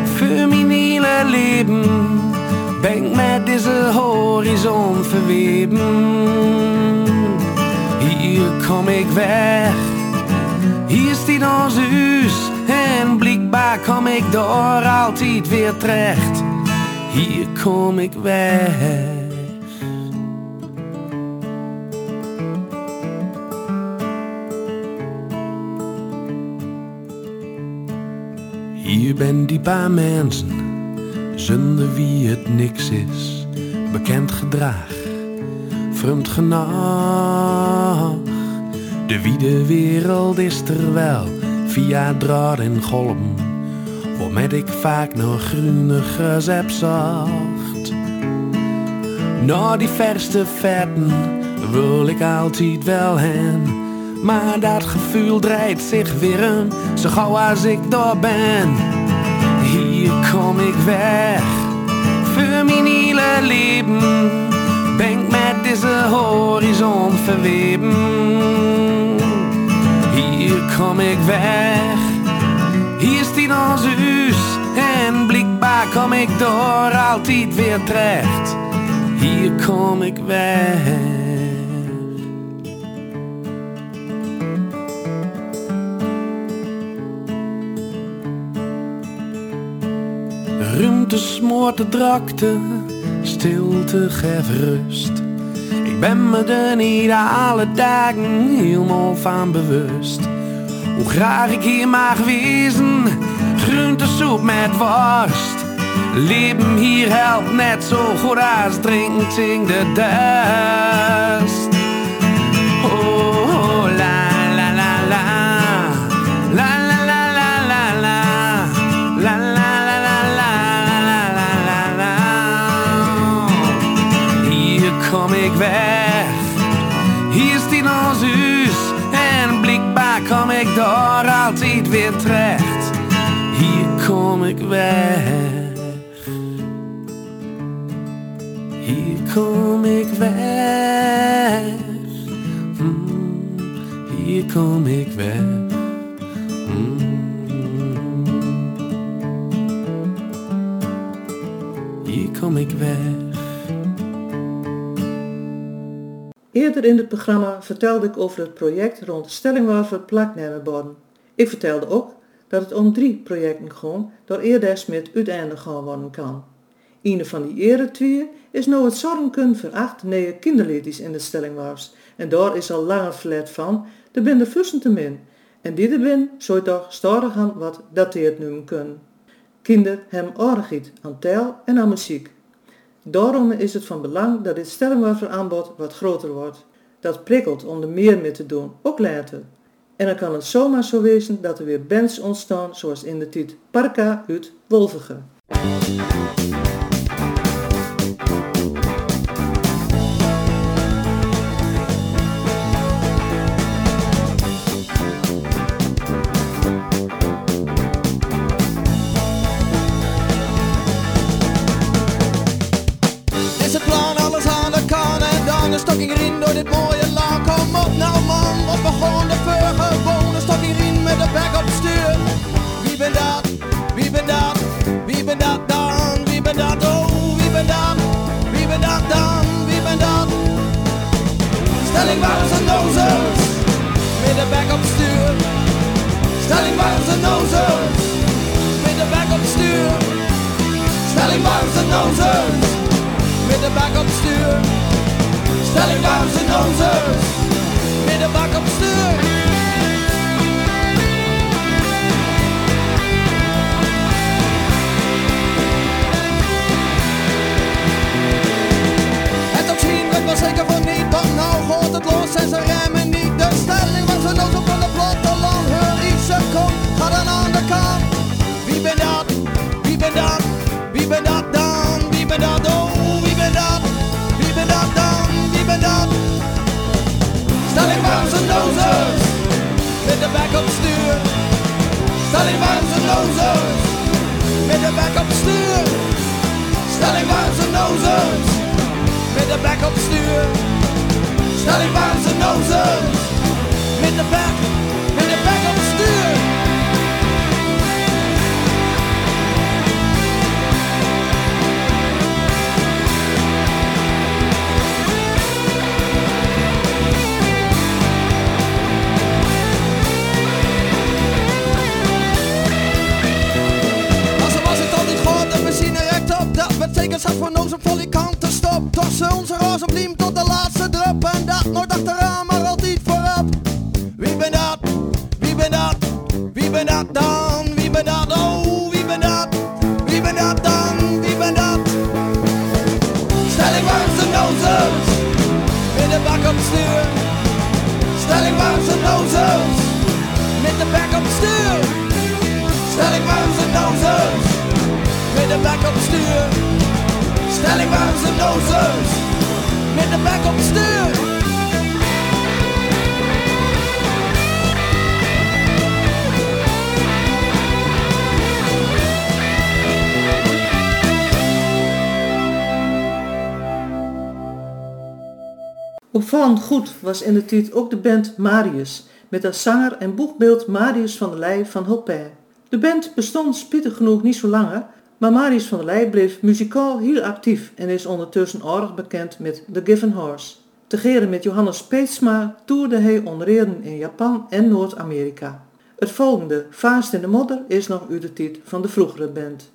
voor mijn hele leven. Ben ik met deze horizon verweven. Hier kom ik weg, hier stiet ons huis. En blijkbaar kom ik door altijd weer terecht. Hier kom ik weg. Hier ben die paar mensen, zonder wie het niks is, bekend gedrag, vreemd genoeg. De wiede wereld is er wel, via draad en golm, waarmet ik vaak nog groenigers heb zocht. Naar die verste vetten wil ik altijd wel heen. Maar dat gevoel draait zich weer om, zo gauw als ik daar ben. Hier kom ik weg, voor mijn hele leven. Ben ik met deze horizon verweven. Hier kom ik weg, hier stiet ons huis. En blijkbaar kom ik door altijd weer terecht. Hier kom ik weg. De drakte, stilte geeft rust. Ik ben me er niet alle dagen helemaal van bewust. Hoe graag ik hier mag wezen, groentesoep met worst. Leven hier helpt net zo goed als drinken in de dust. Kom ik weg. Hier is die ons huis. En blijkbaar kom ik door altijd weer terecht. Hier kom ik weg. Hier kom ik weg. Mm, hier kom ik weg. Mm. Hier kom ik weg. Eerder in het programma vertelde ik over het project rond de stellingwerver plaknemenborden. Ik vertelde ook dat het om drie projecten ging door eerder met uiteindelijk gaan worden kan. Een van die ere twee is nou het zorgen voor acht nieuwe kinderliedjes in de stellingwars. En daar is al langer verlet van, er fussen te min. En die er ben, zou toch stadig aan wat dateerd noemen kunnen. Kinder hebben aardigheid aan taal en aan muziek. Daarom is het van belang dat dit aanbod wat groter wordt. Dat prikkelt om er meer mee te doen, ook later. En dan kan het zomaar zo wezen dat er weer bands ontstaan zoals in de tijd Parka uit Wolvige. Een stokking erin door dit mooie land. Kom op nou man, wat begon de voor gewoon een stokking erin met de bek op het stuur. Wie ben dat? Wie ben dat? Wie ben dat dan? Wie ben dat? Oh, wie ben dat? Wie ben dat dan? Wie ben dat? Stelling waren ze nozels, met de bek op het stuur. Stelling waren ze nozels, met de bek op het stuur. Stelling waren ze nozels met de bak op het stuur. Stelling warm zijn nozers, met de bak op stuur. Het ook zien werd wel zeker van niet, want nou gaat het los en ze remmen niet. De stelling was nozel van de platteland, heur iets ze komt, ga dan aan de kant. Wie ben dat? Wie ben dat? Wie ben dat dan? Wie ben dat? Oh, arms and noses Met de back op stuur. Talibans en nozers Met de back op stuur. Talibans en nozers Met de back op stuur. Talibans en nozers Met de back betekent zat voor ons op volle kanten stop. Toch ze onze roze Met de bek op het stuur. Opvallend goed was in de tijd ook de band Marius, met als zanger en boegbeeld Marius van der Leij van Hulpijn. De band bestond spietig genoeg niet zo langer, Maar Marius van der Leij bleef muzikaal heel actief en is ondertussen aardig bekend met The Given Horse. Tegeren met Johannes Speetsma toerde hij onder in Japan en Noord-Amerika. Het volgende, Vaast in de Modder, is nog uit de tijd van de vroegere band.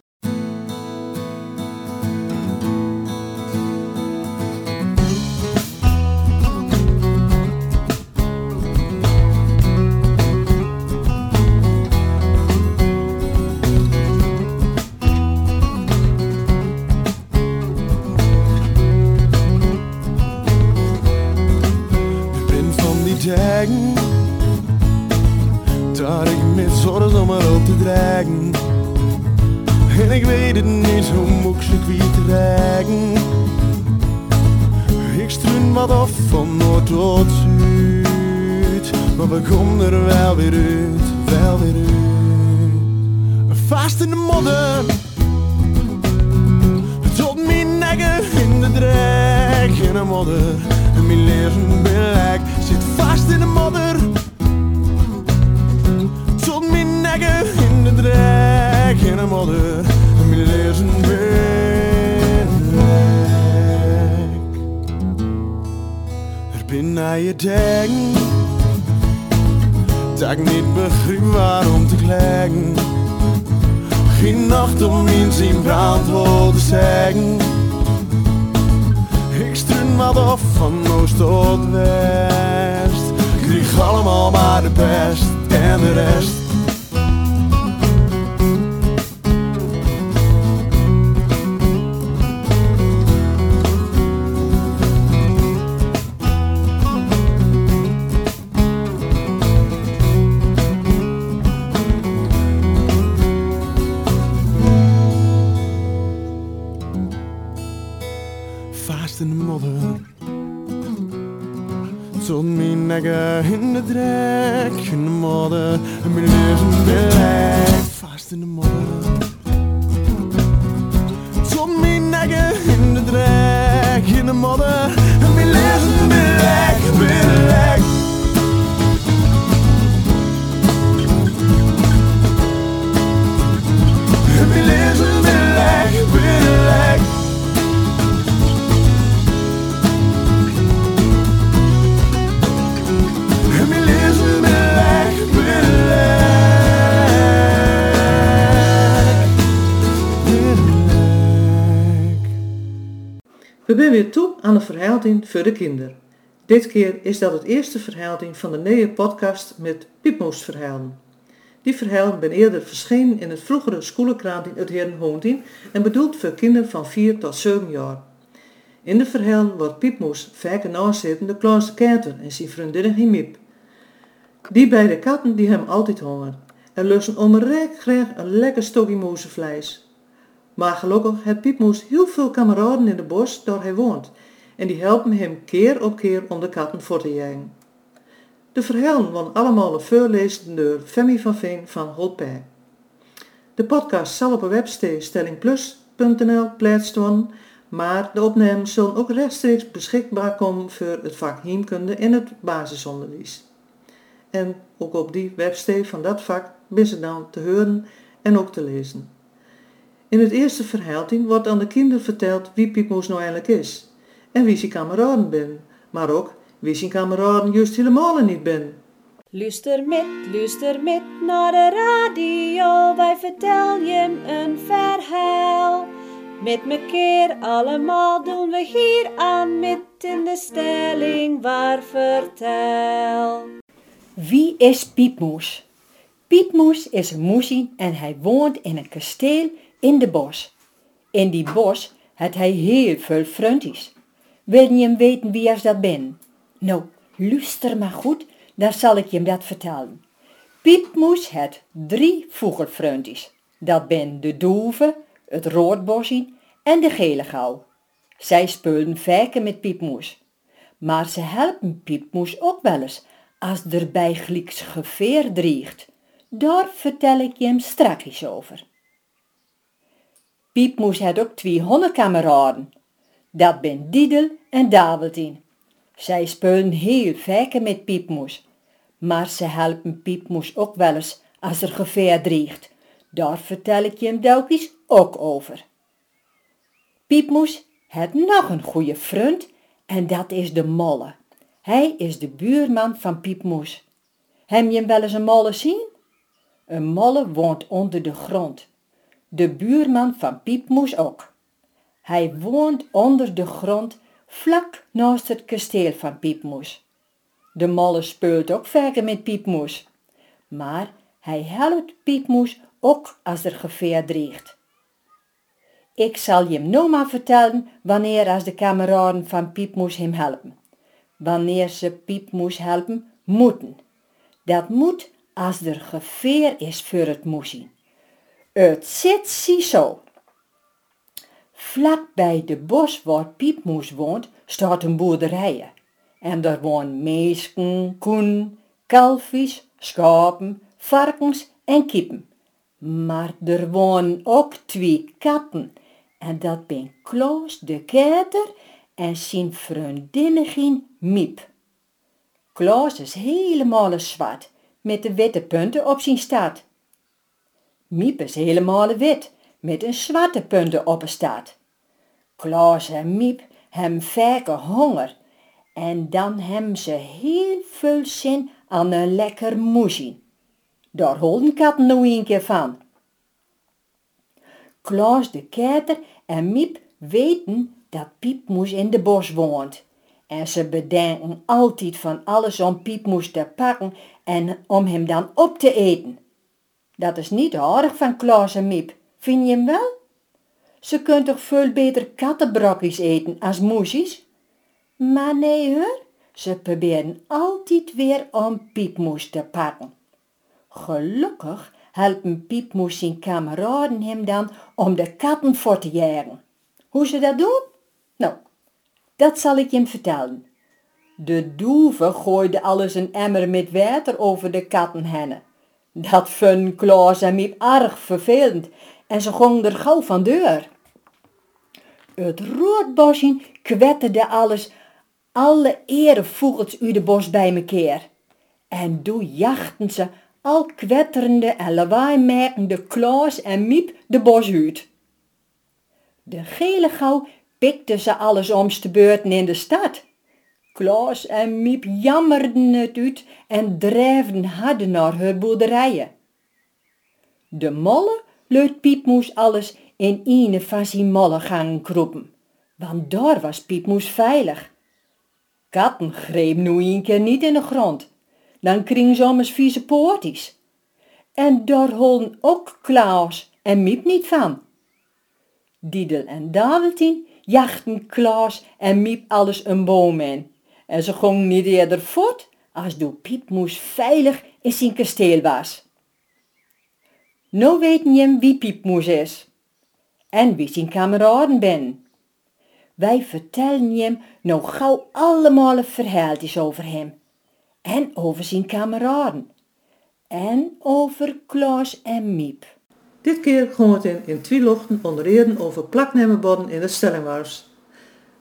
Dat ik met zorgen om maar op te dragen. En ik weet het niet hoe moet ik ze kwijt. Ik struin wat af van noord tot zuid, maar we komen er wel weer uit, wel weer uit. Vast in de modder, tot mijn nekken in de drek in de modder. En mijn leven beleg zit vast in de modder. Tot mijn nekken in de drek in de modder. Mijn beleg. Er ben naar je denken. Dat ik niet begrijp waarom te klagen. Geen nacht om in zijn brand te zeggen. Ik struin wat af van oost tot west. Kreeg allemaal maar de pest en de rest. Nekken in de drek, in de aan een verhaalding voor de kinderen. Dit keer is dat het eerste verhaalding van de nieuwe podcast met Piepmoesverhalen. Die verhalen ben eerder verschenen in het vroegere schoelenkrant in het Heren Hoondien en bedoeld voor kinderen van 4 tot 7 jaar. In de verhalen wordt Piepmoes vaak nazitten de kleinste kater en zijn vriendin Himiep. Die beide katten die hem altijd hongen en lusten onrek graag een lekker stokje moezenvlees. Maar gelukkig heeft Piepmoes heel veel kameraden in de bos waar hij woont en die helpen hem keer op keer om de katten voor te jagen. De verhalen worden allemaal voorlezen door Femi van Veen van Holpij. De podcast zal op een website stellingplus.nl plaatst worden, maar de opnames zullen ook rechtstreeks beschikbaar komen voor het vak heemkunde in het basisonderwijs. En ook op die website van dat vak ben ze dan te horen en ook te lezen. In het eerste verhaaltje wordt aan de kinderen verteld wie Piepmoes nou eigenlijk is en wie zijn kameraden ben, maar ook wie zijn kameraden juist helemaal niet ben. Luister met, luister met naar de radio, wij vertellen je een verhaal. Met me keer allemaal doen we hier aan met in de stelling waar vertel. Wie is Piepmoes? Piepmoes is een moesie en hij woont in een kasteel in de bos. In die bos had hij heel veel vriendjes. Wil je hem weten wie als dat ben? Nou, luister maar goed, dan zal ik je hem dat vertellen. Piepmoes had drie vogelvriendjes. Dat ben de doeve, het roodbosje en de gele gauw. Zij speelden vaker met Piepmoes. Maar ze helpen Piepmoes ook wel eens als er bij Glieks geveer dreigt. Daar vertel ik je hem strakjes over. Piepmoes had ook twee hondenkameraden. Dat ben Diedel en Daveltien. Zij spelen heel vaker met Piepmoes. Maar ze helpen Piepmoes ook wel eens als er gevaar dreigt. Daar vertel ik je hem telkens ook over. Piepmoes heeft nog een goede vriend en dat is de molle. Hij is de buurman van Piepmoes. Heb je hem wel eens een molle zien? Een molle woont onder de grond. De buurman van Piepmoes ook. Hij woont onder de grond, vlak naast het kasteel van Piepmoes. De molle speelt ook vaker met Piepmoes. Maar hij helpt Piepmoes ook als er geveer dreigt. Ik zal je nou maar vertellen wanneer als de kameraden van Piepmoes hem helpen. Wanneer ze Piepmoes helpen, moeten. Dat moet als er geveer is voor het moesie. Het zit zo. Vlak bij de bos waar Piepmoes woont, staat een boerderij. En daar wonen meesken, koen, kalfjes, schapen, varkens en kippen. Maar er wonen ook twee katten. En dat ben Klaus de Keter en zijn vriendinnigin Miep. Klaus is helemaal zwart, met de witte punten op zijn staart. Miep is helemaal wit, met een zwarte punten op een staart. Klaus en Miep hebben vaker honger en dan hebben ze heel veel zin aan een lekker moesie. Daar holden katten nou een keer van. Klaus de Keter en Miep weten dat Piepmoes in de bos woont. En ze bedenken altijd van alles om Piepmoes te pakken en om hem dan op te eten. Dat is niet aardig van Klaas en Miep, vind je hem wel? Ze kunt toch veel beter kattenbrokjes eten als moesjes? Maar nee hoor, ze proberen altijd weer om Piepmoes te pakken. Gelukkig helpen Piepmoes zijn kameraden hem dan om de katten voor te jagen. Hoe ze dat doen? Nou, dat zal ik je vertellen. De doeve gooide alles een emmer met water over de katten hennen. Dat vond Klaas en Miep erg vervelend en ze gingen er gauw van deur. Het roodbosje kwetterde alles, alle erevoegels uit de bos bij mekaar. En toen jachten ze al kwetterende en lawaaimakende Klaas en Miep de bos uit. De gele gauw pikte ze alles omste beurten in de stad. Klaas en Miep jammerden het uit en drijfden harder naar hun boerderijen. De molle leut Piepmoes alles in een van zijn mollegangen kroepen, want daar was Piepmoes veilig. Katten greep nu een keer niet in de grond, dan kring eens vieze poorties. En daar holden ook Klaas en Miep niet van. Diedel en Dadeltien jachten Klaas en Miep alles een boom in. En ze gingen niet eerder voort als de Piepmoes veilig in zijn kasteel was. Nou weten je wie Piepmoes is en wie zijn kameraden ben. Wij vertellen hem nou gauw allemaal verhaaltjes over hem en over zijn kameraden en over Klaas en Miep. Dit keer ging het in, in Twielochten onder reden over plaknemenborden in de stellingwars.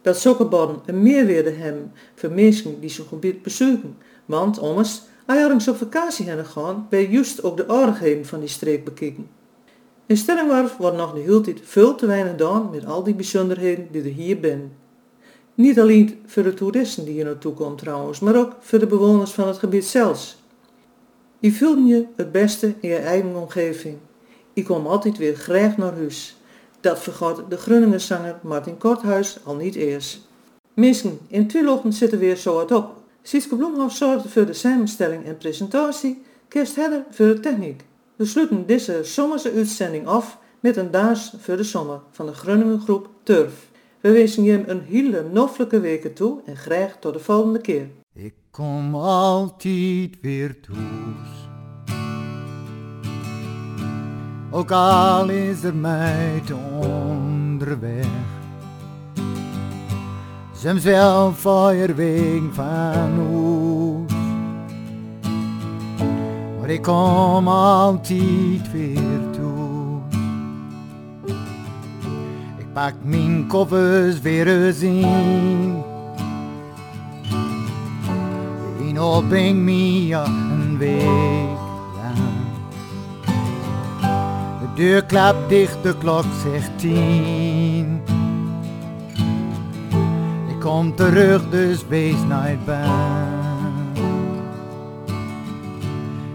Dat zulke borden een meerwaarde hebben voor mensen die zo'n gebied bezoeken, want anders, als je op vakantie hebben gaan, ben je juist ook de aardigheden van die streek bekijken. In Stellingwarf wordt nog de hele veel te weinig gedaan met al die bijzonderheden die er hier zijn. Niet alleen voor de toeristen die hier naartoe komen trouwens, maar ook voor de bewoners van het gebied zelfs. Je voelt je het beste in je eigen omgeving. Ik kom altijd weer graag naar huis. Dat vergat de Groningenzanger Martin Korthuis al niet eerst. Mensen in Twilochten zitten weer zo wat op. Sietske Bloemhof zorgde voor de samenstelling en presentatie, Kerst Hedder voor de techniek. We sluiten deze zomerse uitzending af met een daas voor de zomer van de Groningen groep Turf. We wensen je een hele noffelijke weken toe en graag tot de volgende keer. Ik kom altijd weer thuis. Ook al is er meid onderweg. Soms wel feierweg van ons. Maar ik kom altijd weer toe. Ik pak mijn koffers weer eens in. En al breng me een week lang. deur klapt dicht, de klok zegt tien. Kom terug, dus wees nooit bang.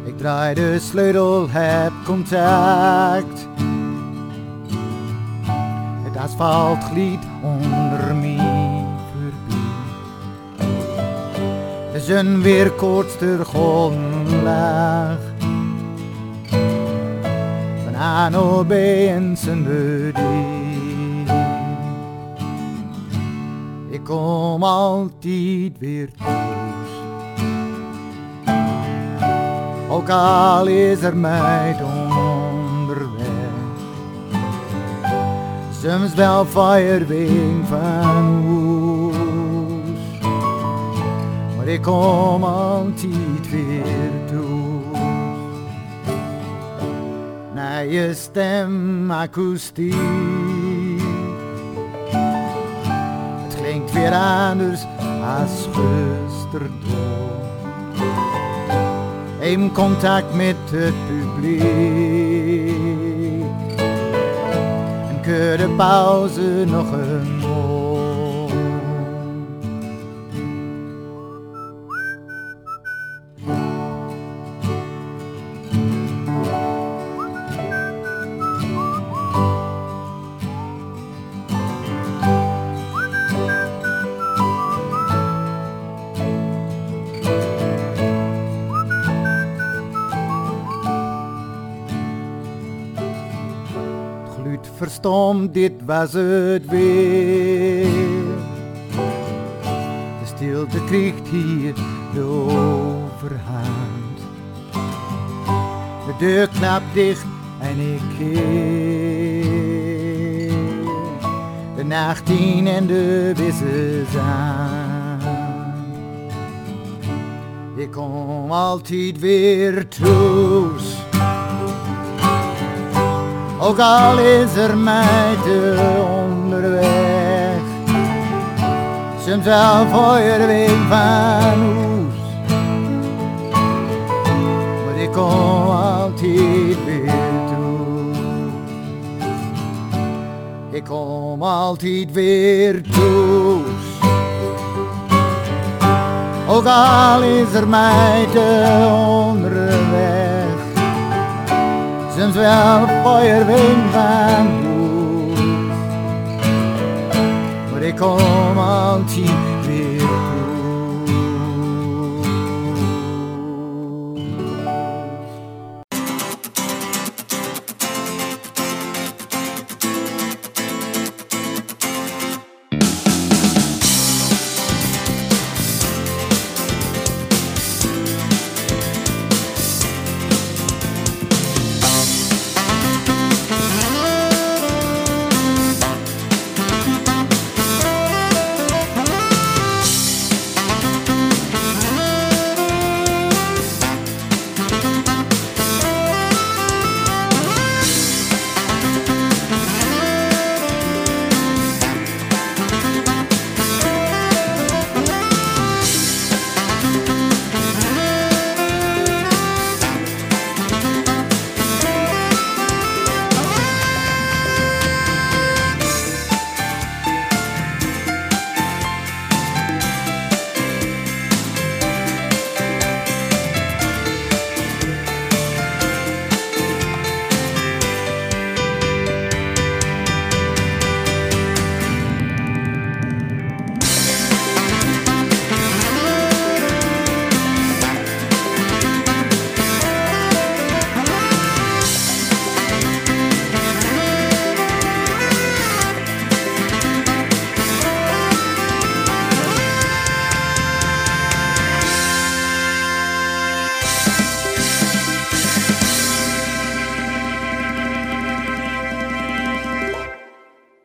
Ik draai de sleutel, heb contact. Het asfalt gliet onder mij voorbij. De zon weer koorts ter laag. Van A naar B en zijn bedien. Kom altijd weer thuis. Ook al is er meid onderweg. Soms wel feierwing van huis. Maar ik kom altijd weer thuis. Naar je stem akoestiek. Weer anders als gisteren. Even contact met het publiek. En keur de pauze nog een dit was het weer. De stilte krijgt hier de overhand. De deur knapt dicht en ik keer de nacht in en de wissels aan. Ik kom altijd weer thuis. Ook al is er meid onderweg, soms wel feuerweg van huis. Maar ik kom altijd weer toe. Ik kom altijd weer toe. Ook al is er meid onderweg elføyervindene mot. Når det kom alltid